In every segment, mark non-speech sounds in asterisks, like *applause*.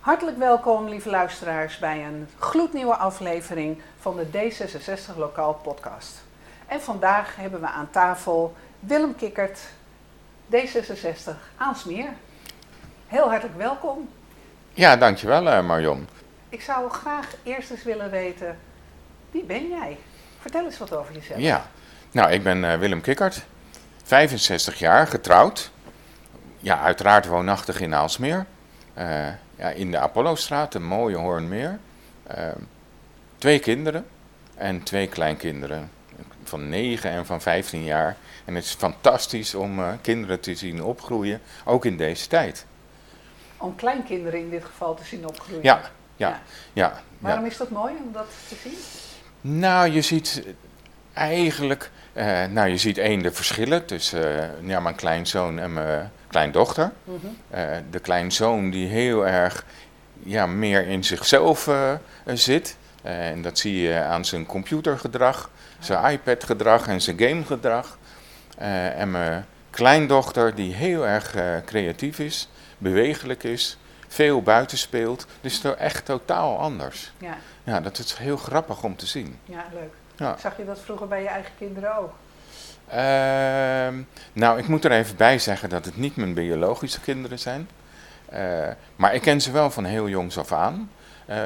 Hartelijk welkom, lieve luisteraars, bij een gloednieuwe aflevering van de D66 Lokaal Podcast. En vandaag hebben we aan tafel Willem Kikkert, D66 Aansmeer. Heel hartelijk welkom. Ja, dankjewel uh, Marion. Ik zou graag eerst eens willen weten, wie ben jij? Vertel eens wat over jezelf. Ja, nou ik ben uh, Willem Kikkert, 65 jaar, getrouwd. Ja, uiteraard woonachtig in Aalsmeer. Uh, ja, in de Apollostraat, een mooie Hoornmeer. twee kinderen en twee kleinkinderen van 9 en van 15 jaar. En het is fantastisch om uh, kinderen te zien opgroeien, ook in deze tijd. Om kleinkinderen in dit geval te zien opgroeien? Ja, ja, ja. ja Waarom is dat mooi om dat te zien? Nou, je ziet eigenlijk, uh, nou je ziet één de verschillen tussen uh, ja, mijn kleinzoon en mijn kleindochter. Mm -hmm. de kleinzoon die heel erg ja, meer in zichzelf zit. en dat zie je aan zijn computergedrag zijn iPad-gedrag en zijn gamegedrag. En mijn kleindochter, die heel erg creatief is, bewegelijk is, veel buiten speelt. Dus echt totaal anders. Ja. ja, dat is heel grappig om te zien. Ja, leuk. Ja. Zag je dat vroeger bij je eigen kinderen ook? Uh, nou, ik moet er even bij zeggen dat het niet mijn biologische kinderen zijn. Uh, maar ik ken ze wel van heel jongs af aan. Uh,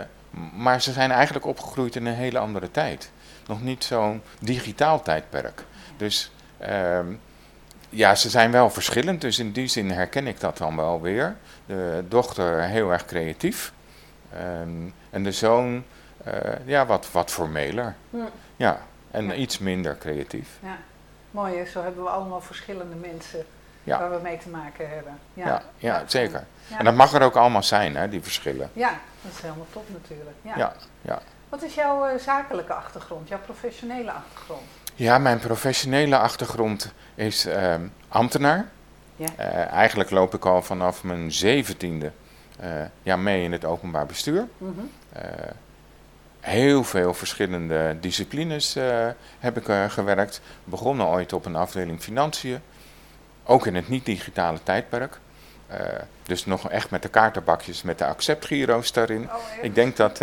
maar ze zijn eigenlijk opgegroeid in een hele andere tijd nog niet zo'n digitaal tijdperk. Dus ehm, ja, ze zijn wel verschillend, dus in die zin herken ik dat dan wel weer. De dochter heel erg creatief ehm, en de zoon uh, ja, wat, wat formeler. Ja. ja en iets minder creatief. Ja, mooi hè? zo hebben we allemaal verschillende mensen ja. waar we mee te maken hebben. Ja, ja, ja zeker. En dat mag er ook allemaal zijn, hè, die verschillen. Ja, dat is helemaal top natuurlijk. Ja, ja. Wat is jouw uh, zakelijke achtergrond, jouw professionele achtergrond? Ja, mijn professionele achtergrond is uh, ambtenaar. Ja. Uh, eigenlijk loop ik al vanaf mijn zeventiende uh, ja, mee in het openbaar bestuur. Mm -hmm. Heel veel verschillende disciplines heb ik gewerkt. Begonnen ooit op een afdeling financiën. Ook in het niet-digitale tijdperk. dus nog echt met de kaartenbakjes met de acceptgiro's daarin. Oh, ik denk dat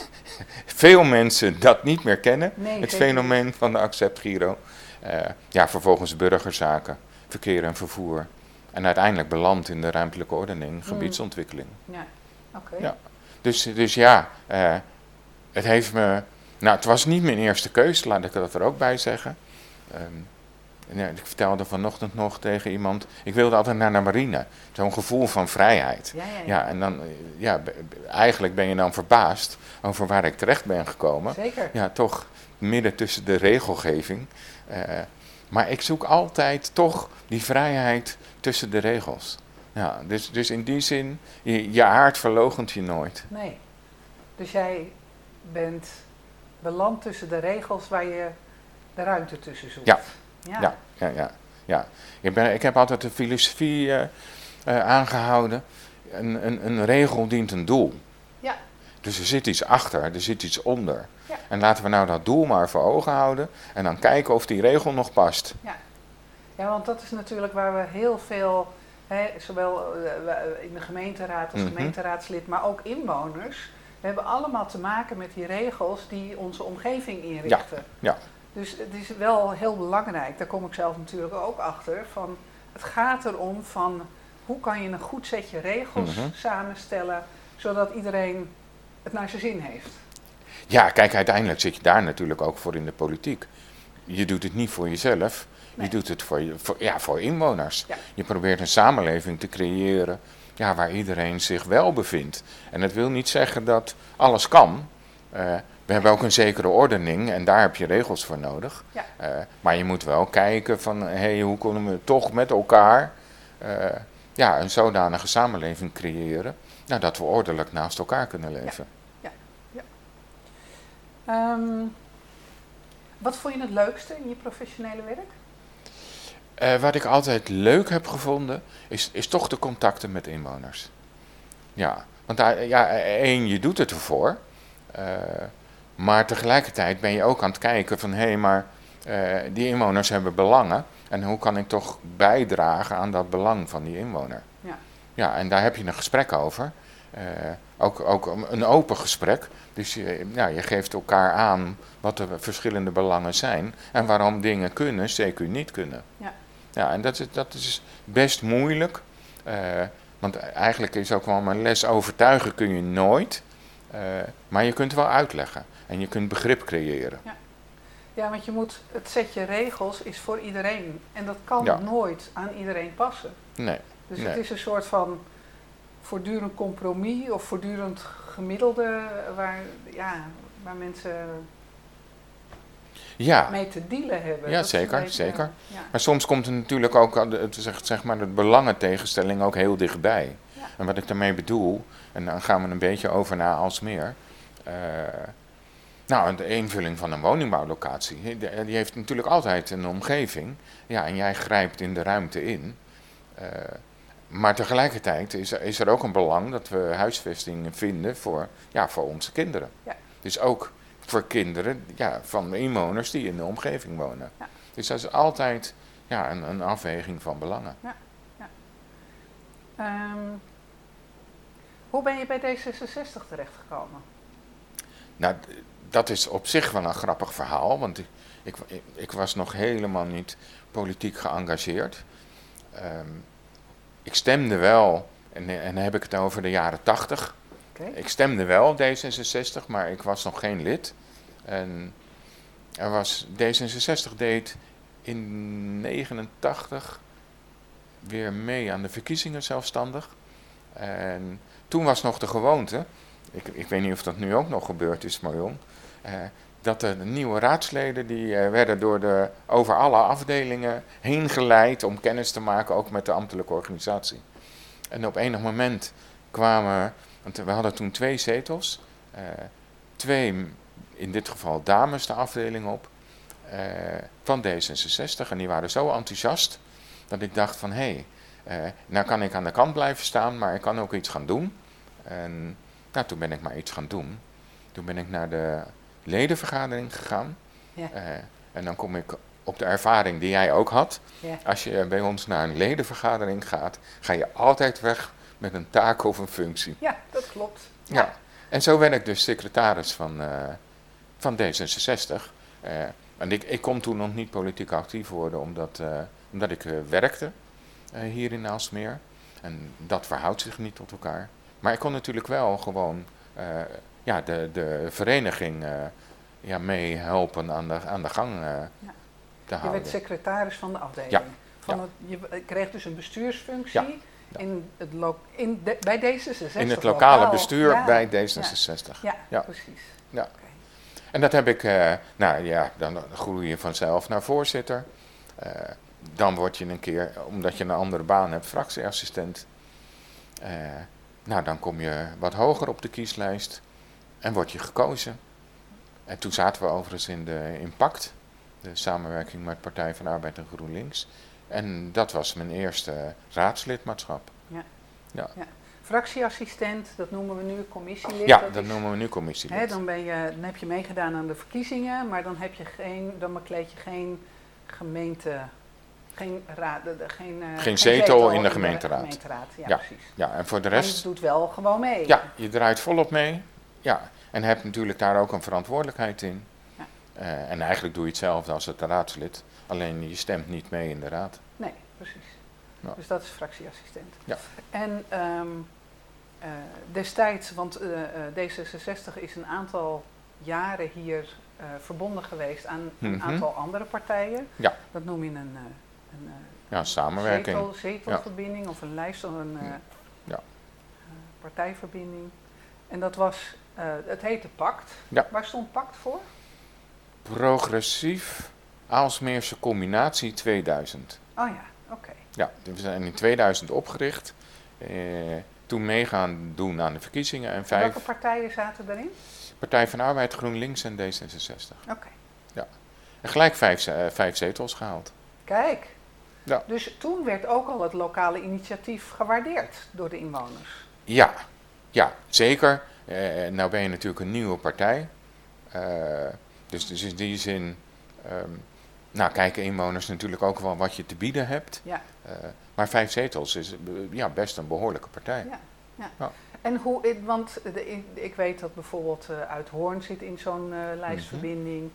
*laughs* veel mensen dat niet meer kennen. het fenomeen van de acceptgiro. Uh, ja, vervolgens burgerzaken, verkeer en vervoer. En uiteindelijk beland in de ruimtelijke ordening, mm. gebiedsontwikkeling. Ja, oké. Ja. Dus, dus ja, uh, het heeft me... Nou, het was niet mijn eerste keus, laat ik dat er ook bij zeggen. Um, ik vertelde vanochtend nog tegen iemand, ik wilde altijd naar de marine. Zo'n gevoel van vrijheid. Ja, ja, ja. ja, en dan, ja, eigenlijk ben je dan verbaasd over waar ik terecht ben gekomen. Zeker. Ja, toch midden tussen de regelgeving. Uh, maar ik zoek altijd toch die vrijheid tussen de regels. Ja, dus, dus in die zin, je, je aard verlogent je nooit. Nee. Dus jij bent beland tussen de regels waar je de ruimte tussen zoekt. Ja. Ja, ja, ja. ja, Ik, ben, ik heb altijd de filosofie uh, uh, aangehouden. Een, een, een regel dient een doel. Ja. Dus er zit iets achter, er zit iets onder. Ja. En laten we nou dat doel maar voor ogen houden en dan kijken of die regel nog past. Ja, ja want dat is natuurlijk waar we heel veel, hè, zowel uh, in de gemeenteraad als -hmm. gemeenteraadslid, maar ook inwoners, we hebben allemaal te maken met die regels die onze omgeving inrichten. Ja, ja. Dus het is wel heel belangrijk, daar kom ik zelf natuurlijk ook achter, van het gaat erom van hoe kan je een goed setje regels mm-hmm. samenstellen, zodat iedereen het naar zijn zin heeft. Ja, kijk, uiteindelijk zit je daar natuurlijk ook voor in de politiek. Je doet het niet voor jezelf, nee. je doet het voor, je, voor, ja, voor inwoners. Ja. Je probeert een samenleving te creëren ja, waar iedereen zich wel bevindt. En dat wil niet zeggen dat alles kan. Uh, we hebben ook een zekere ordening en daar heb je regels voor nodig. Ja. Uh, maar je moet wel kijken van, hey, hoe kunnen we toch met elkaar uh, ja, een zodanige samenleving creëren, nou, dat we ordelijk naast elkaar kunnen leven. Ja. ja. ja. Um, wat vond je het leukste in je professionele werk? Uh, wat ik altijd leuk heb gevonden, is, is toch de contacten met inwoners. Ja, want daar, ja, één, je doet het ervoor. Uh, maar tegelijkertijd ben je ook aan het kijken van hé, hey, maar uh, die inwoners hebben belangen. En hoe kan ik toch bijdragen aan dat belang van die inwoner? Ja, ja en daar heb je een gesprek over. ook, ook een open gesprek. Dus je, ja, je geeft elkaar aan wat de verschillende belangen zijn en waarom dingen kunnen, zeker niet kunnen. Ja, ja en dat is, dat is best moeilijk. want eigenlijk is ook wel mijn les overtuigen kun je nooit. maar je kunt wel uitleggen en je kunt begrip creëren. Ja. Ja, want je moet, het setje regels is voor iedereen. En dat kan nooit aan iedereen passen. Nee. Dus het is een soort van voortdurend compromis of voortdurend gemiddelde waar, ja, waar mensen ja. mee te dealen hebben. Ja, zeker, zeker. Maar soms komt er natuurlijk ook, het zegt, zeg maar, de belangentegenstelling ook heel dichtbij. En wat ik daarmee bedoel, en dan gaan we een beetje over naar Alsmeer... Uh, nou, de invulling van een woningbouwlocatie, die heeft natuurlijk altijd een omgeving. Ja, en jij grijpt in de ruimte in. Uh, maar tegelijkertijd is er, is er ook een belang dat we huisvesting vinden voor, ja, voor onze kinderen. Ja. Dus ook voor kinderen ja, van inwoners die in de omgeving wonen. Ja. Dus dat is altijd ja, een, een afweging van belangen. Ja. Ja. Um, hoe ben je bij D66 terechtgekomen? Nou, dat is op zich wel een grappig verhaal, want ik, ik, ik was nog helemaal niet politiek geëngageerd. Um, ik stemde wel, en, en dan heb ik het over de jaren 80. Ik stemde wel D66, maar ik was nog geen lid. En er was, D66 deed in 89 weer mee aan de verkiezingen zelfstandig. En toen was nog de gewoonte, ik, ik weet niet of dat nu ook nog gebeurd is, Marion, eh, dat de nieuwe raadsleden die eh, werden door de, over alle afdelingen heen geleid om kennis te maken ook met de ambtelijke organisatie. En op enig moment kwamen, want we hadden toen twee zetels, eh, twee in dit geval dames de afdeling op uh, van D66 en die waren zo enthousiast dat ik dacht van hé, hey, nou kan ik aan de kant blijven staan, maar ik kan ook iets gaan doen. En nou, toen ben ik maar iets gaan doen. Toen ben ik naar de ledenvergadering gegaan. Ja. En dan kom ik op de ervaring die jij ook had. Ja. Als je bij ons naar een ledenvergadering gaat, ga je altijd weg met een taak of een functie. Ja, dat klopt. Ja. En zo ben ik dus secretaris van, uh, van D66. Uh, eh, en ik, ik kon toen nog niet politiek actief worden, omdat, omdat ik werkte hier in Aalsmeer. En dat verhoudt zich niet tot elkaar. Maar ik kon natuurlijk wel gewoon ja, de, de vereniging ja, meehelpen aan de, aan de gang ja. te houden. Je werd secretaris van de afdeling. Ja. Van Het, je kreeg dus een bestuursfunctie In het in bij D66. In het lokale bestuur bij D66. Ja, precies. Ja. En dat heb ik, uh, nou ja, dan groei je vanzelf naar voorzitter. dan word je een keer, omdat je een andere baan hebt, fractieassistent. nou, dan kom je wat hoger op de kieslijst. En word je gekozen. En toen zaten we overigens in de Impact, de samenwerking met Partij van Arbeid en GroenLinks. En dat was mijn eerste raadslidmaatschap. Ja. ja. ja. Fractieassistent, dat noemen we nu commissielid. Ja, dat, noemen we nu commissielid. Hè, dan, ben je, dan heb je meegedaan aan de verkiezingen, maar dan, heb je geen, dan bekleed je geen gemeente geen, raad, geen, uh, geen, zetel, in de gemeenteraad. De gemeenteraad ja, precies. Ja, en voor de rest... Maar je doet wel gewoon mee. Ja, je draait volop mee. Ja, en hebt natuurlijk daar ook een verantwoordelijkheid in. Uh, en eigenlijk doe je hetzelfde als het raadslid, alleen je stemt niet mee in de raad. Nee, precies. Dus dat is fractieassistent. Ja. En um, uh, destijds, want uh, D66 is een aantal jaren hier verbonden geweest aan een mhm. aantal andere partijen. Ja. Dat noem je een, een ja, samenwerking. Zetel, zetelverbinding of een lijst of een ja. partijverbinding. En dat was, het heette Pact. Ja. Waar stond Pact voor? Progressief Aalsmeerse Combinatie 2000. Oh ja, oké. Ja, we zijn in 2000 opgericht. Eh, toen meegaan doen aan de verkiezingen. En vijf... Welke partijen zaten erin? Partij van Arbeid, GroenLinks en D66. Oké. Ja. En gelijk vijf, uh, vijf zetels gehaald. Kijk. Ja. Dus toen werd ook al het lokale initiatief gewaardeerd door de inwoners. Ja, ja, zeker. Uh, nou ben je natuurlijk een nieuwe partij. Uh, dus, dus in die zin um, nou, kijken inwoners natuurlijk ook wel wat je te bieden hebt. Ja. Uh, maar vijf zetels is ja, best een behoorlijke partij. Ja, ja. En hoe, want ik weet dat bijvoorbeeld uit Hoorn zit in zo'n lijstverbinding. Mm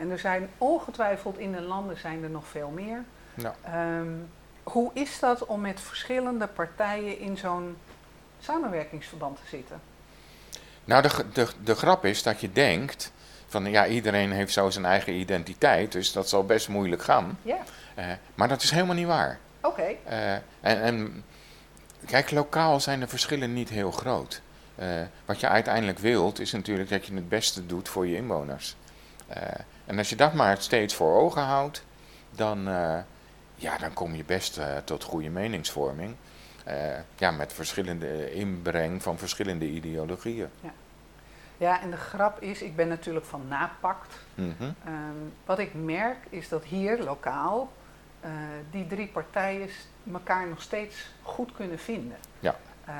en er zijn ongetwijfeld in de landen zijn er nog veel meer. Ja. Ehm, hoe is dat om met verschillende partijen in zo'n samenwerkingsverband te zitten? Nou, de, de, de grap is dat je denkt van ja, iedereen heeft zo zijn eigen identiteit, dus dat zal best moeilijk gaan. Ja. Uh, maar dat is helemaal niet waar. Oké. Eh, en, en, kijk, lokaal zijn de verschillen niet heel groot. Uh, wat je uiteindelijk wilt, is natuurlijk dat je het beste doet voor je inwoners. en als je dat maar steeds voor ogen houdt, dan, ja, dan kom je best tot goede meningsvorming. ja, met verschillende inbreng van verschillende ideologieën. Ja. Ja, en de grap is, ik ben natuurlijk van napakt. Mm wat ik merk is dat hier lokaal uh, die drie partijen elkaar nog steeds goed kunnen vinden. Ja. Ehm,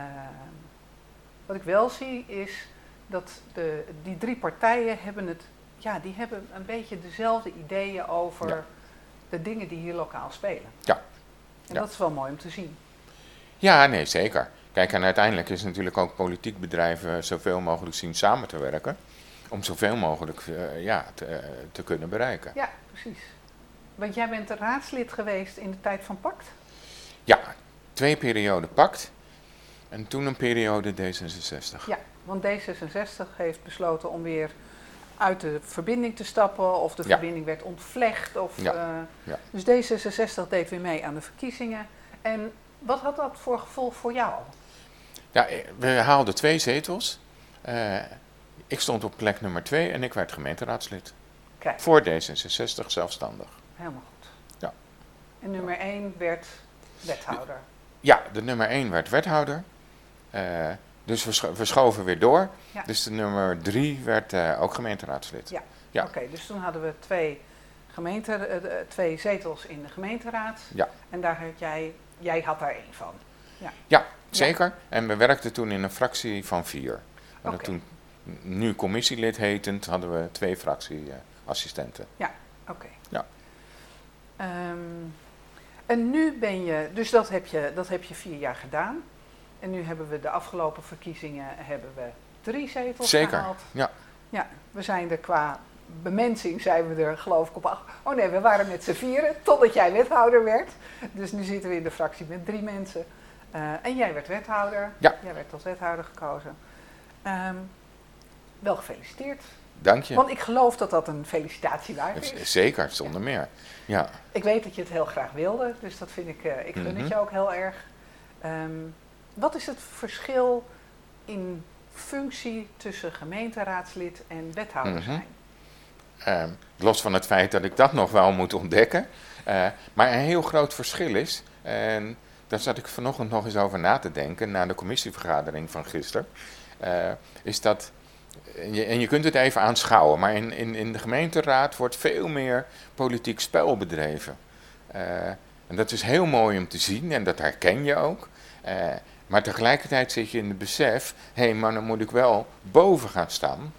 wat ik wel zie is dat de, die drie partijen hebben het, ja, die hebben een beetje dezelfde ideeën over de dingen die hier lokaal spelen. Ja. En dat is wel mooi om te zien. Ja, nee, zeker. Kijk, en uiteindelijk is natuurlijk ook politiek bedrijven zoveel mogelijk zien samen te werken. Om zoveel mogelijk uh, ja, te, uh, te, kunnen bereiken. Ja, precies. Want jij bent raadslid geweest in de tijd van Pact? Ja, twee perioden Pact. En toen een periode D66. Ja, want D66 heeft besloten om weer uit de verbinding te stappen. Of de verbinding werd ontvlecht. Of, ja. Uh, ja. Dus D66 deed weer mee aan de verkiezingen. En wat had dat voor gevolg voor jou? Ja, we haalden twee zetels. Uh, ik stond op plek nummer twee en ik werd gemeenteraadslid. Kijk. Voor D66 zelfstandig. Helemaal goed. Ja. En nummer één werd wethouder. Ja, de nummer één werd wethouder. Uh, dus we, we, schoven weer door. Ja. Dus de nummer drie werd uh, ook gemeenteraadslid. Ja, ja. oké. dus toen hadden we twee, gemeente, twee zetels in de gemeenteraad. Ja. En daar had jij, jij had daar één van. Ja. ja, Zeker. En we werkten toen in een fractie van vier. Okay. toen, nu commissielid hetend, hadden we twee fractieassistenten. ja, oké. Ja. Um, en nu ben je, dus dat heb je, dat heb je vier jaar gedaan. En nu hebben we de afgelopen verkiezingen hebben we drie zetels Zeker, gehaald. ja. Ja, we zijn er qua bemensing zijn we er geloof ik op acht. Oh nee, we waren met z'n vieren totdat jij wethouder werd. Dus nu zitten we in de fractie met drie mensen. Uh, en jij werd wethouder. Ja. Jij werd tot wethouder gekozen. Um, wel gefeliciteerd. Dank je. Want ik geloof dat dat een felicitatie waard is. Zeker, zonder meer. Ja. Ik weet dat je het heel graag wilde, dus dat vind ik, uh, ik gun mm -hmm. het je ook heel erg. Um, wat is het verschil in functie tussen gemeenteraadslid en wethouder mm -hmm. zijn? Um, los van het feit dat ik dat nog wel moet ontdekken. Uh, maar een heel groot verschil is, en daar zat ik vanochtend nog eens over na te denken, na de commissievergadering van gisteren, uh, is dat, en je kunt het even aanschouwen, maar in, in, in de gemeenteraad wordt veel meer politiek spel bedreven. Uh, en dat is heel mooi om te zien en dat herken je ook. Uh, maar tegelijkertijd zit je in het besef, hé, hey, maar dan moet ik wel boven gaan staan.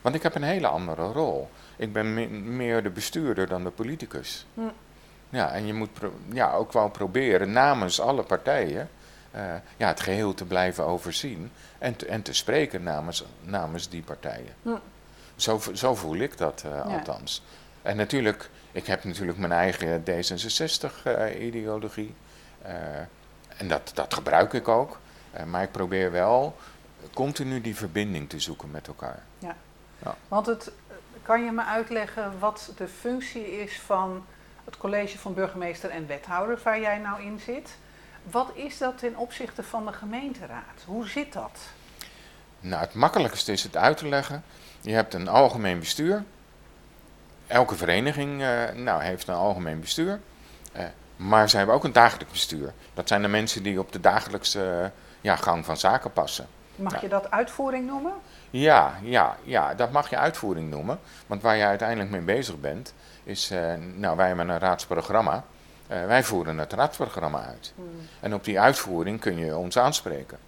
want ik heb een hele andere rol. Ik ben me meer de bestuurder dan de politicus. Hm. Ja, en je moet ja, ook wel proberen namens alle partijen uh, ja, het geheel te blijven overzien en te, en te spreken namens, namens die partijen. Hm. Zo, zo voel ik dat uh, ja. althans. En natuurlijk, ik heb natuurlijk mijn eigen D66-ideologie. Uh, en dat, dat gebruik ik ook. maar ik probeer wel continu die verbinding te zoeken met elkaar. Ja. ja. Want het, kan je me uitleggen wat de functie is van het college van burgemeester en wethouder waar jij nou in zit. Wat is dat ten opzichte van de gemeenteraad? Hoe zit dat? Nou, het makkelijkste is het uit te leggen. Je hebt een algemeen bestuur. Elke vereniging uh, nou, heeft een algemeen bestuur. Uh, maar ze hebben ook een dagelijks bestuur. Dat zijn de mensen die op de dagelijkse uh, ja, gang van zaken passen. Mag ja. je dat uitvoering noemen? Ja, ja, ja, dat mag je uitvoering noemen. Want waar je uiteindelijk mee bezig bent, is, uh, nou wij hebben een raadsprogramma. Uh, wij voeren het raadsprogramma uit. Hmm. En op die uitvoering kun je ons aanspreken.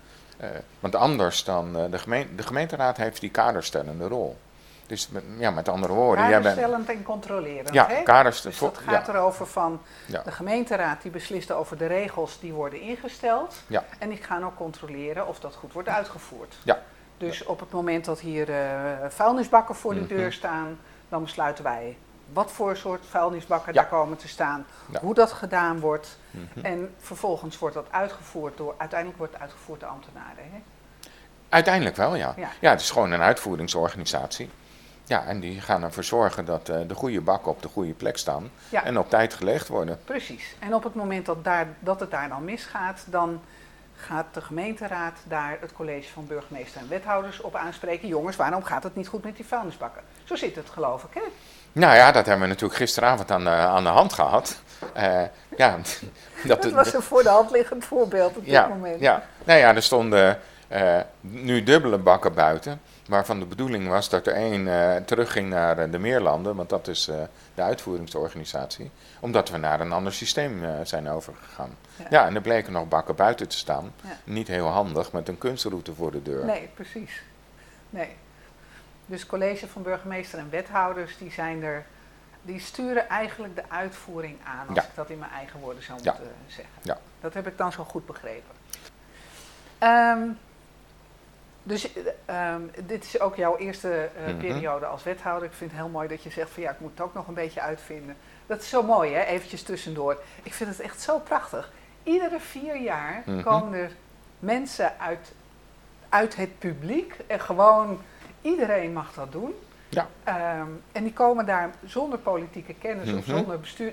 Uh, want anders dan, de, gemeente, de gemeenteraad heeft die kaderstellende rol. Dus met, ja, met andere woorden. Kaderstellend en controlerend. Ja, hè? Dus dat gaat erover van de gemeenteraad die beslist over de regels die worden ingesteld. Ja. En die gaan ook controleren of dat goed wordt uitgevoerd. Ja. Dus op het moment dat hier uh, vuilnisbakken voor de deur mhm. staan, dan besluiten wij wat voor soort vuilnisbakken daar komen te staan, hoe dat gedaan wordt. Mhm. En vervolgens wordt dat uitgevoerd door, uiteindelijk wordt het uitgevoerd door ambtenaren. Hè? Uiteindelijk wel, ja. ja. het is gewoon een uitvoeringsorganisatie. Ja, en die gaan ervoor zorgen dat uh, de goede bakken op de goede plek staan en op tijd gelegd worden. Precies. En op het moment dat, daar, dat het daar dan misgaat, dan gaat de gemeenteraad daar het college van burgemeester en wethouders op aanspreken. Jongens, waarom gaat het niet goed met die vuilnisbakken? Zo zit het geloof ik, hè? Nou ja, dat hebben we natuurlijk gisteravond aan de, aan de hand gehad. Uh, ja, *laughs* dat, dat, was een voor de hand liggend voorbeeld op dit moment. Ja, nou ja, er stonden uh, nu dubbele bakken buiten. Waarvan de bedoeling was dat er één uh, terugging naar de Meerlanden, want dat is de uitvoeringsorganisatie. Omdat we naar een ander systeem zijn overgegaan. Ja. ja. en er bleken nog bakken buiten te staan. Niet heel handig met een kunstroute voor de deur. Nee, precies. Nee. Dus college van burgemeester en wethouders, die zijn er, die sturen eigenlijk de uitvoering aan, als ik dat in mijn eigen woorden zou moeten zeggen. Ja. Dat heb ik dan zo goed begrepen. Ehm, dus um, dit is ook jouw eerste uh, periode als wethouder. Ik vind het heel mooi dat je zegt van ja, ik moet het ook nog een beetje uitvinden. Dat is zo mooi hè, eventjes tussendoor. Ik vind het echt zo prachtig. Iedere vier jaar mhm. komen er mensen uit, uit het publiek en gewoon Iedereen mag dat doen. Ja. Ehm, en die komen daar zonder politieke kennis of mhm. zonder bestuur.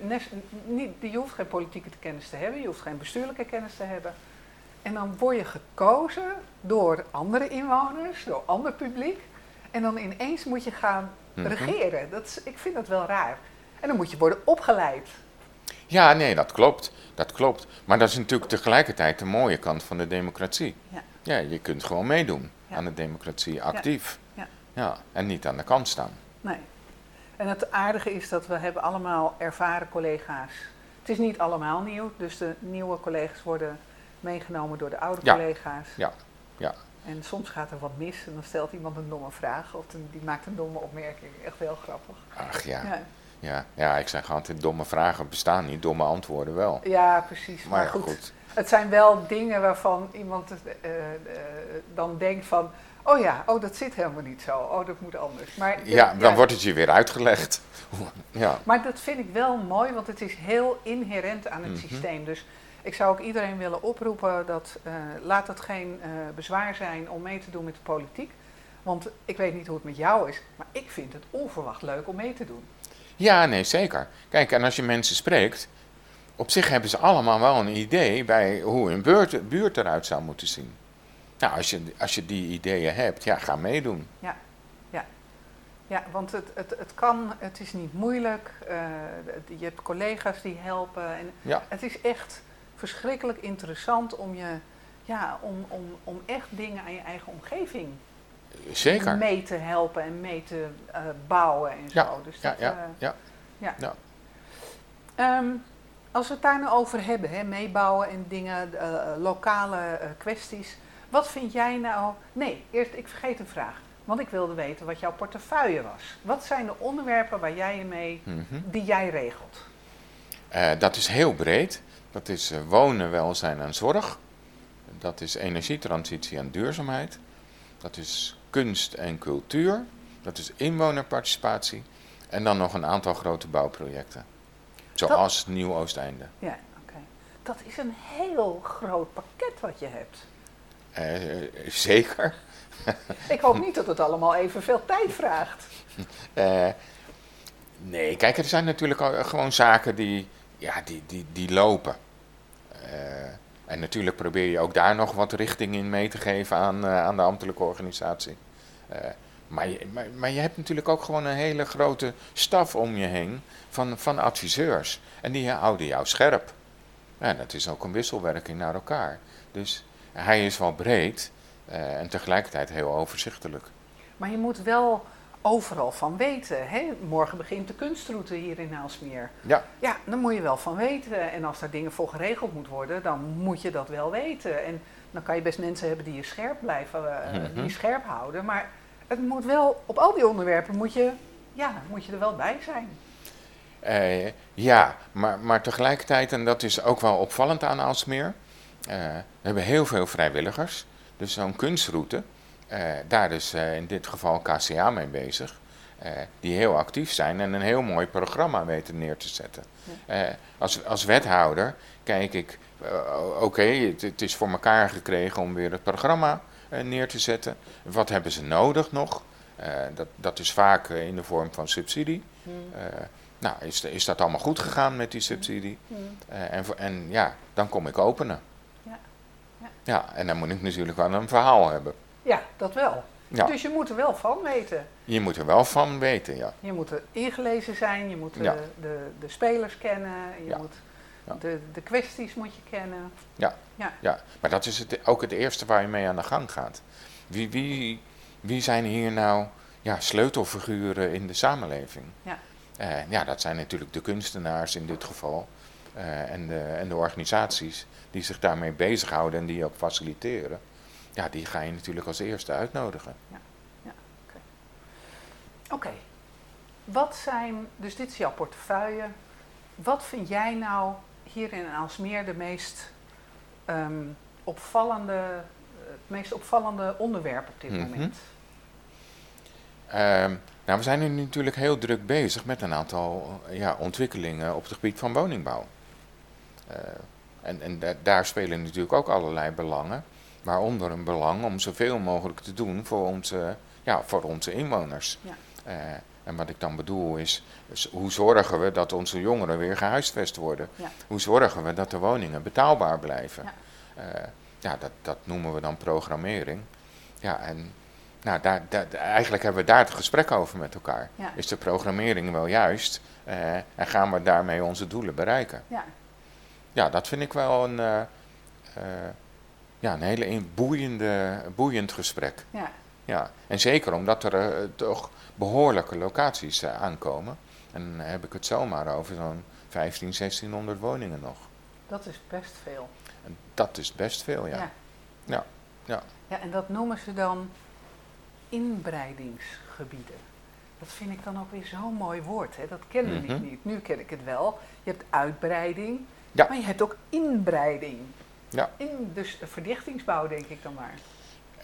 niet, je hoeft geen politieke kennis te hebben, je hoeft geen bestuurlijke kennis te hebben. En dan word je gekozen door andere inwoners, door ander publiek. En dan ineens moet je gaan mhm. regeren. Dat is, ik vind dat wel raar. En dan moet je worden opgeleid. Ja, nee, dat klopt. Dat klopt. Maar dat is natuurlijk tegelijkertijd de mooie kant van de democratie. Ja, ja je kunt gewoon meedoen aan de democratie, actief. Ja, en niet aan de kant staan. Nee. En het aardige is dat we hebben allemaal ervaren collega's. Het is niet allemaal nieuw, dus de nieuwe collega's worden meegenomen door de oude collega's. Ja, ja. En soms gaat er wat mis en dan stelt iemand een domme vraag of die maakt een domme opmerking. Echt heel grappig. Ach ja. ja. Ja, ja, ik zeg altijd, domme vragen bestaan niet, domme antwoorden wel. Ja, precies. Maar, goed, het zijn wel dingen waarvan iemand uh, uh, dan denkt van, oh ja, oh dat zit helemaal niet zo, oh dat moet anders. Maar ja, dan wordt het je weer uitgelegd. *laughs* ja. Maar dat vind ik wel mooi, want het is heel inherent aan het mhm. systeem. Dus ik zou ook iedereen willen oproepen dat uh, laat het geen uh, bezwaar zijn om mee te doen met de politiek. Want ik weet niet hoe het met jou is, maar ik vind het onverwacht leuk om mee te doen. Ja, nee, zeker. Kijk, en als je mensen spreekt, op zich hebben ze allemaal wel een idee bij hoe een buurt, buurt eruit zou moeten zien. Nou, als je, als je die ideeën hebt, ja, ga meedoen. Ja, ja. ja want het, het, het kan, het is niet moeilijk. Uh, je hebt collega's die helpen. En ja. Het is echt verschrikkelijk interessant om, je, ja, om, om, om echt dingen aan je eigen omgeving Zeker. mee te helpen en mee te uh, bouwen en zo. Ja, dus dat, ja, ja, ja. ja. Um, als we het daar nou over hebben, hè, meebouwen en dingen, uh, lokale kwesties. Wat vind jij nou... Nee, eerst, ik vergeet een vraag. Want ik wilde weten wat jouw portefeuille was. Wat zijn de onderwerpen waar jij je mee, mhm. die jij regelt? Uh, dat is heel breed. Dat is uh, wonen, welzijn en zorg. Dat is energietransitie en duurzaamheid. Dat is kunst en cultuur. Dat is inwonerparticipatie. En dan nog een aantal grote bouwprojecten. Zoals Nieuw Oosteinde. Ja, oké. Dat is een heel groot pakket wat je hebt. Uh, zeker. *laughs* Ik hoop niet dat het allemaal evenveel tijd vraagt. Uh, *laughs* nee, kijk, er zijn natuurlijk gewoon zaken die, ja, die, die, die lopen. En natuurlijk probeer je ook daar nog wat richting in mee te geven aan, aan de ambtelijke organisatie. maar, je, maar, maar, je hebt natuurlijk ook gewoon een hele grote staf om je heen van, van adviseurs. En die houden jou scherp. Ja, dat is ook een wisselwerking naar elkaar. Dus hij is wel breed uh, en tegelijkertijd heel overzichtelijk. Maar je moet wel overal van weten. Hè? Morgen begint de kunstroute hier in Haalsmeer. Ja. Ja, dan moet je wel van weten. En als daar dingen voor geregeld moeten worden, dan moet je dat wel weten. En dan kan je best mensen hebben die je scherp blijven, uh, die scherp houden. Maar het moet wel, op al die onderwerpen moet je, ja, moet je er wel bij zijn. Uh, ja, maar, maar tegelijkertijd, en dat is ook wel opvallend aan Alsmeer, uh, we hebben heel veel vrijwilligers. Dus zo'n kunstroute, uh, daar is in dit geval KCA mee bezig. die heel actief zijn en een heel mooi programma weten neer te zetten. als, als wethouder kijk ik, oké, het, het, is voor elkaar gekregen om weer het programma neer te zetten. Wat hebben ze nodig nog? dat, dat is vaak in de vorm van subsidie. Nou, is, is dat allemaal goed gegaan met die subsidie? Uh, en, en ja, dan kom ik openen. Ja. en dan moet ik natuurlijk wel een verhaal hebben. Ja, dat wel. Ja. Dus je moet er wel van weten. Je moet er wel van weten, ja. Je moet er ingelezen zijn, je moet de, de, de, spelers kennen, je moet de, de kwesties moet je kennen. Ja, ja. ja. maar dat is het, ook het eerste waar je mee aan de gang gaat. Wie, wie, wie zijn hier nou ja, sleutelfiguren in de samenleving? Ja. Uh, ja, dat zijn natuurlijk de kunstenaars in dit geval. Uh, en, de, en de organisaties die zich daarmee bezighouden en die ook faciliteren. Ja, die ga je natuurlijk als eerste uitnodigen. Ja, ja oké. Oké. Wat zijn, dus dit is jouw portefeuille. Wat vind jij nou hier in Alsmeer de meest um, opvallende, het meest opvallende onderwerp op dit mm -hmm. moment? Um, nou, we zijn nu natuurlijk heel druk bezig met een aantal ja, ontwikkelingen op het gebied van woningbouw. Uh, en en daar spelen natuurlijk ook allerlei belangen, waaronder een belang om zoveel mogelijk te doen voor onze, ja, voor onze inwoners. Ja. Uh, en wat ik dan bedoel is, hoe zorgen we dat onze jongeren weer gehuisvest worden? Ja. Hoe zorgen we dat de woningen betaalbaar blijven? Ja, uh, ja dat, dat noemen we dan programmering. Ja, en nou, daar, daar, eigenlijk hebben we daar het gesprek over met elkaar. Is de programmering wel juist uh, en gaan we daarmee onze doelen bereiken? Ja, ja dat vind ik wel een, uh, uh, ja, een hele boeiende, boeiend gesprek. Ja. Ja, en zeker omdat er toch behoorlijke locaties aankomen. En dan heb ik het zomaar over zo'n 15, 1600 woningen nog. Dat is best veel. En dat is best veel, ja. Ja. ja. ja. ja en dat noemen ze dan inbreidingsgebieden. Dat vind ik dan ook weer zo'n mooi woord. Hè? Dat kende mm ik niet. Nu ken ik het wel. Je hebt uitbreiding, maar je hebt ook inbreiding. Ja. In, dus verdichtingsbouw, denk ik dan maar.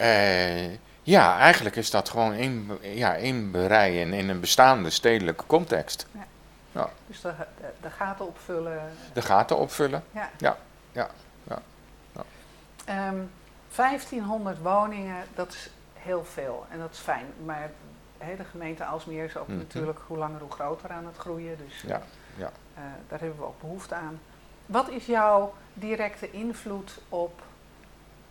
Uh, ja, eigenlijk is dat gewoon in, ja, inbreien in een bestaande stedelijke context. Ja. ja. Dus de, de, de, gaten opvullen. De gaten opvullen. Ja. Ja. ja. ja. ja. Um, 1500 woningen, dat is heel veel en dat is fijn. Maar de gemeente Alsmeer is ook mhm. natuurlijk hoe langer hoe groter aan het groeien. Dus ja, ja. Uh, daar hebben we ook behoefte aan. Wat is jouw directe invloed op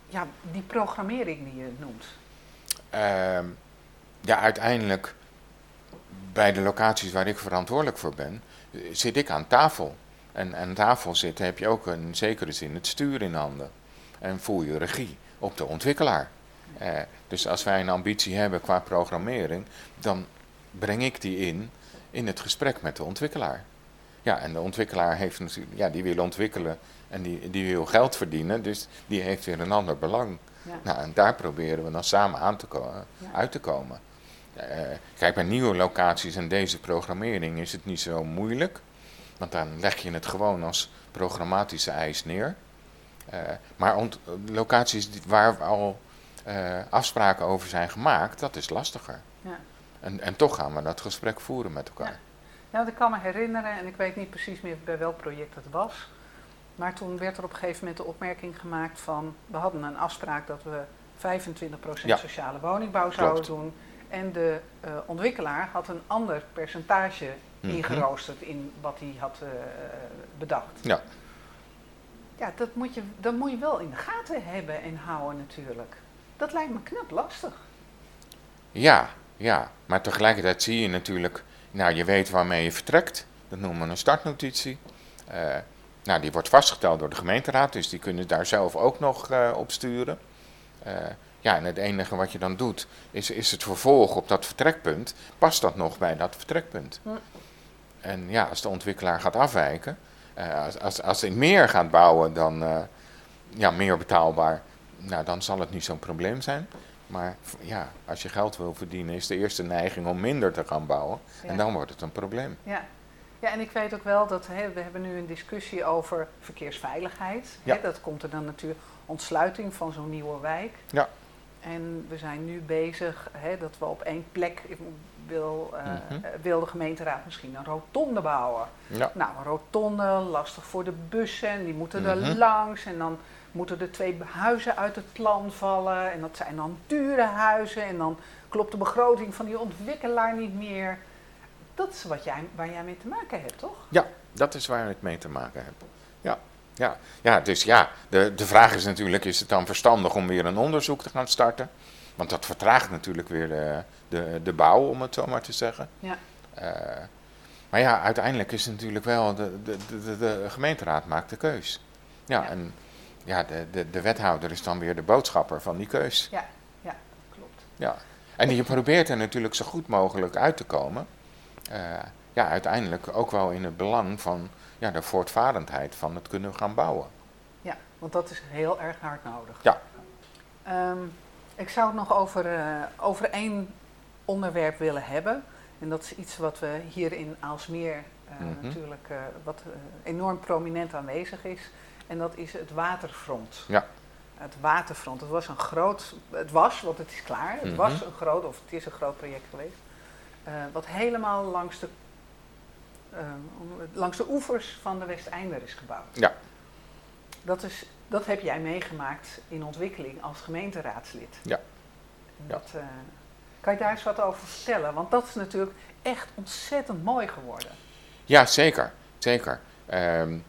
ja, die programmering die je noemt? Uh, ja, uiteindelijk bij de locaties waar ik verantwoordelijk voor ben, zit ik aan tafel. En aan tafel zitten heb je ook in zekere zin het stuur in handen. En voel je regie op de ontwikkelaar. Uh, dus als wij een ambitie hebben qua programmering, dan breng ik die in in het gesprek met de ontwikkelaar. Ja, en de ontwikkelaar heeft natuurlijk, ja, die wil ontwikkelen en die, die wil geld verdienen, dus die heeft weer een ander belang. Ja. Nou, en daar proberen we dan samen aan te komen, uit te komen. Uh, kijk, bij nieuwe locaties en deze programmering is het niet zo moeilijk, want dan leg je het gewoon als programmatische eis neer. Uh, maar locaties waar al uh, afspraken over zijn gemaakt, dat is lastiger. Ja. En, en toch gaan we dat gesprek voeren met elkaar. Ja. ja, ik kan me herinneren, en ik weet niet precies meer bij welk project het was. Maar toen werd er op een gegeven moment de opmerking gemaakt van... we hadden een afspraak dat we 25% sociale woningbouw zouden doen. En de uh, ontwikkelaar had een ander percentage mm ingeroosterd in wat hij had uh, bedacht. Ja. Ja, dat moet, je, dat moet je wel in de gaten hebben en houden natuurlijk. Dat lijkt me knap lastig. Ja, ja. Maar tegelijkertijd zie je natuurlijk, nou je weet waarmee je vertrekt. Dat noemen we een startnotitie. Uh, nou, die wordt vastgesteld door de gemeenteraad, dus die kunnen daar zelf ook nog uh, op sturen. Uh, ja, en het enige wat je dan doet, is, is het vervolg op dat vertrekpunt. Past dat nog bij dat vertrekpunt? En ja, als de ontwikkelaar gaat afwijken, als, als, als hij meer gaat bouwen dan ja, meer betaalbaar, nou, dan zal het niet zo'n probleem zijn. Maar ja, als je geld wil verdienen, is de eerste neiging om minder te gaan bouwen. En dan wordt het een probleem. Ja, ja, en ik weet ook wel dat hè, we hebben nu een discussie over verkeersveiligheid. Ja. Hè, dat komt er dan natuurlijk ontsluiting van zo'n nieuwe wijk. Ja. En we zijn nu bezig hè, dat we op één plek wil, uh, wil de gemeenteraad misschien een rotonde bouwen. Ja. Nou, een rotonde, lastig voor de bussen, die moeten er mhm. langs. En dan moeten er twee huizen uit het plan vallen. En dat zijn dan dure huizen. En dan klopt de begroting van die ontwikkelaar niet meer. Dat is wat jij, waar jij mee te maken hebt, toch? Ja, dat is waar ik mee te maken heb. Ja, ja. ja dus ja, de, de vraag is natuurlijk, is het dan verstandig om weer een onderzoek te gaan starten? Want dat vertraagt natuurlijk weer de, de, de bouw, om het zo maar te zeggen. Ja. Uh, maar ja, uiteindelijk is het natuurlijk wel, de, de, de, de gemeenteraad maakt de keus. Ja, ja, en ja, de, de, de wethouder is dan weer de boodschapper van die keus. Ja, ja klopt. Ja. En je probeert er natuurlijk zo goed mogelijk uit te komen. Uh, ja, uiteindelijk ook wel in het belang van ja, de voortvarendheid van het kunnen gaan bouwen. Ja, want dat is heel erg hard nodig. Ja. Um, ik zou het nog over, uh, over één onderwerp willen hebben. En dat is iets wat we hier in Aalsmeer uh, mm -hmm. natuurlijk wat enorm prominent aanwezig is. En dat is het waterfront. Ja. Het waterfront. Het was een groot, het was, want het is klaar. Het mm -hmm. was een groot, of het is een groot project geweest. Uh, wat helemaal langs de, uh, langs de oevers van de Westeinder is gebouwd. Ja. Dat, is, dat heb jij meegemaakt in ontwikkeling als gemeenteraadslid. Ja. Dat, uh, kan je daar eens wat over vertellen? Want dat is natuurlijk echt ontzettend mooi geworden. Ja, zeker. Zeker. Um,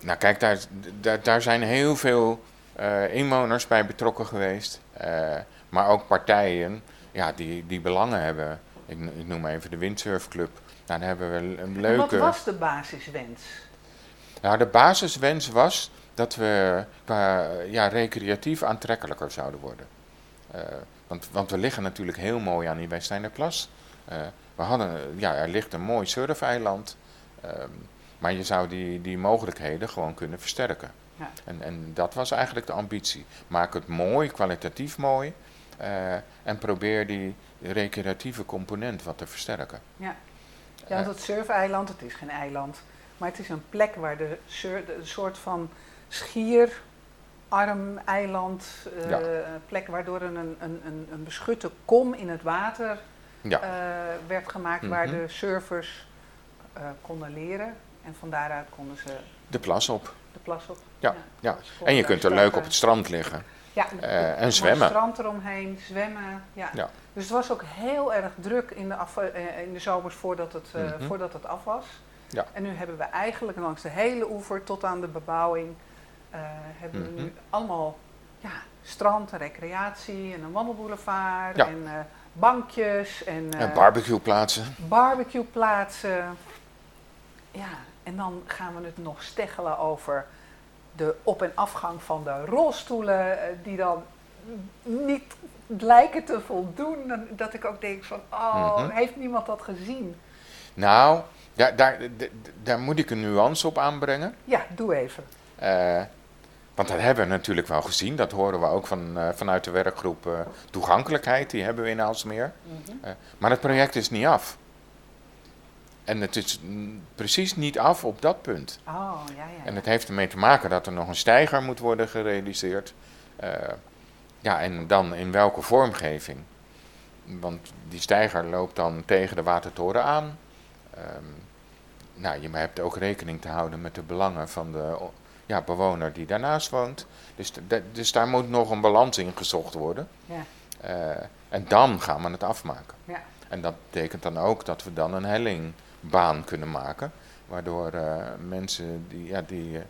nou kijk, daar, daar, daar zijn heel veel uh, inwoners bij betrokken geweest. Uh, maar ook partijen ja, die, die belangen hebben. Ik, ik noem even de Windsurfclub. Nou, daar hebben we een leuke... En wat was de basiswens? Nou, de basiswens was dat we ja, recreatief aantrekkelijker zouden worden. Uh, want, want we liggen natuurlijk heel mooi aan die Westeinerplas. we hadden, ja, er ligt een mooi surfeiland. Um, maar je zou die, die mogelijkheden gewoon kunnen versterken. Ja. En, en dat was eigenlijk de ambitie. Maak het mooi, kwalitatief mooi. Uh, en probeer die recreatieve component wat te versterken. Ja, ja want het surfeiland, het is geen eiland. Maar het is een plek waar de, soort van schier, arm eiland, uh, ja. plek waardoor een, een, een, een beschutte kom in het water ja. uh, werd gemaakt, mm -hmm. waar de surfers konden leren. En van daaruit konden ze... De plas op. De plas op. Ja, ja. ja. en je kunt er leuk op het strand liggen. Ja, uh, en zwemmen. Het strand eromheen, zwemmen. Ja. ja. Dus het was ook heel erg druk in de, af, uh, in de zomers voordat het, uh, mm -hmm. voordat het af was. Ja. En nu hebben we eigenlijk langs de hele oever tot aan de bebouwing... hebben mm -hmm. we nu allemaal ja, strand en recreatie en een wandelboulevard ja. en bankjes. En, en barbecueplaatsen. Barbecueplaatsen. Ja, en dan gaan we het nog steggelen over de op- en afgang van de rolstoelen, die dan niet lijken te voldoen. Dat ik ook denk van, oh, mm -hmm. heeft niemand dat gezien? Nou, daar, daar, daar moet ik een nuance op aanbrengen. Ja, doe even. Uh, want dat hebben we natuurlijk wel gezien. Dat horen we ook van, uh, vanuit de werkgroep uh, toegankelijkheid. Die hebben we in Aalsmeer. Mm -hmm. maar het project is niet af. En het is precies niet af op dat punt. Oh, ja, ja. En het heeft ermee te maken dat er nog een steiger moet worden gerealiseerd. Uh, ja, en dan in welke vormgeving? Want die steiger loopt dan tegen de watertoren aan. Um, nou, je hebt ook rekening te houden met de belangen van de ja, bewoner die daarnaast woont. Dus, dus daar moet nog een balans in gezocht worden. Ja. Uh, en dan gaan we het afmaken. Ja. En dat betekent dan ook dat we dan een helling baan kunnen maken. Waardoor uh, mensen die, ja, die uh,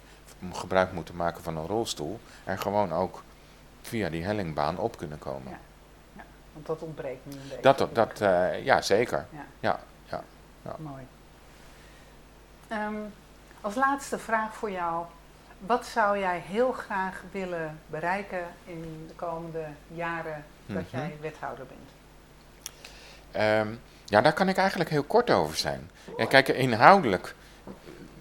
gebruik moeten maken van een rolstoel, er gewoon ook via die hellingbaan op kunnen komen. Ja, ja want dat ontbreekt nu een beetje. Dat, dat, uh, ja, zeker. Ja. Ja, ja, ja. Mooi. Um, als laatste vraag voor jou. Wat zou jij heel graag willen bereiken in de komende jaren dat mm -hmm. jij wethouder bent? Um, ja, daar kan ik eigenlijk heel kort over zijn. Ja, kijk, inhoudelijk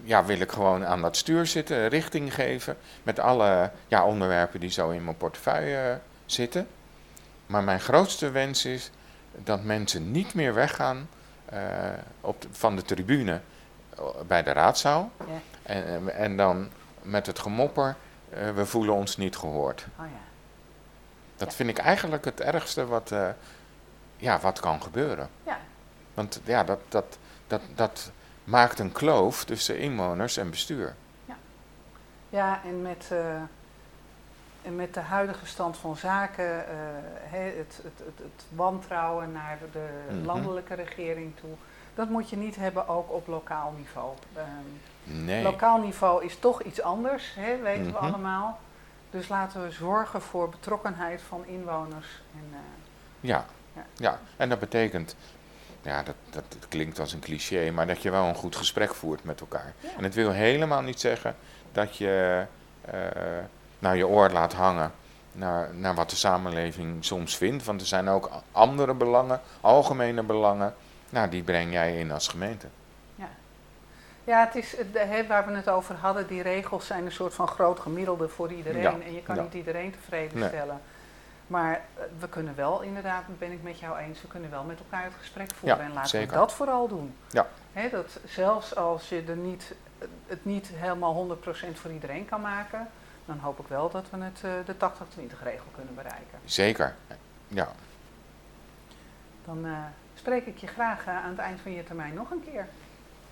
ja, wil ik gewoon aan dat stuur zitten, richting geven met alle ja, onderwerpen die zo in mijn portefeuille zitten. Maar mijn grootste wens is dat mensen niet meer weggaan op van de tribune bij de raadzaal. Ja. En, en dan met het gemopper, we voelen ons niet gehoord. Oh ja. Dat vind ik eigenlijk het ergste wat, ja, wat kan gebeuren. Ja. Want ja, dat, dat, dat, dat maakt een kloof tussen inwoners en bestuur. Ja, ja en met, uh, en met de huidige stand van zaken, uh, het, het, het, het, wantrouwen naar de mhm. landelijke regering toe, dat moet je niet hebben ook op lokaal niveau. Um, nee. Lokaal niveau is toch iets anders, hè, weten we mhm. allemaal. Dus laten we zorgen voor betrokkenheid van inwoners. En, uh, ja. Ja. Ja. en dat betekent ja, dat, dat, klinkt als een cliché, maar dat je wel een goed gesprek voert met elkaar. En het wil helemaal niet zeggen dat je uh, nou je oor laat hangen naar, naar wat de samenleving soms vindt. Want er zijn ook andere belangen, algemene belangen, nou, die breng jij in als gemeente. Ja, ja het is de, waar we het over hadden, die regels zijn een soort van groot gemiddelde voor iedereen. En je kan niet iedereen tevreden stellen. Maar eh, we kunnen wel inderdaad, ben ik met jou eens, we kunnen wel met elkaar het gesprek voeren. en laten we dat vooral doen. Ja. dat zelfs als je er niet, het niet helemaal 100% voor iedereen kan maken, dan hoop ik wel dat we het, eh, de 80-20 regel kunnen bereiken. Zeker, ja. Dan uh, spreek ik je graag aan het eind van je termijn nog een keer.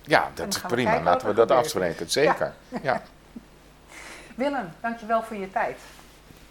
Ja, dat is prima. Laten we dat afspreken. Zeker. Ja. ja. *laughs* Willem, dankjewel voor je tijd.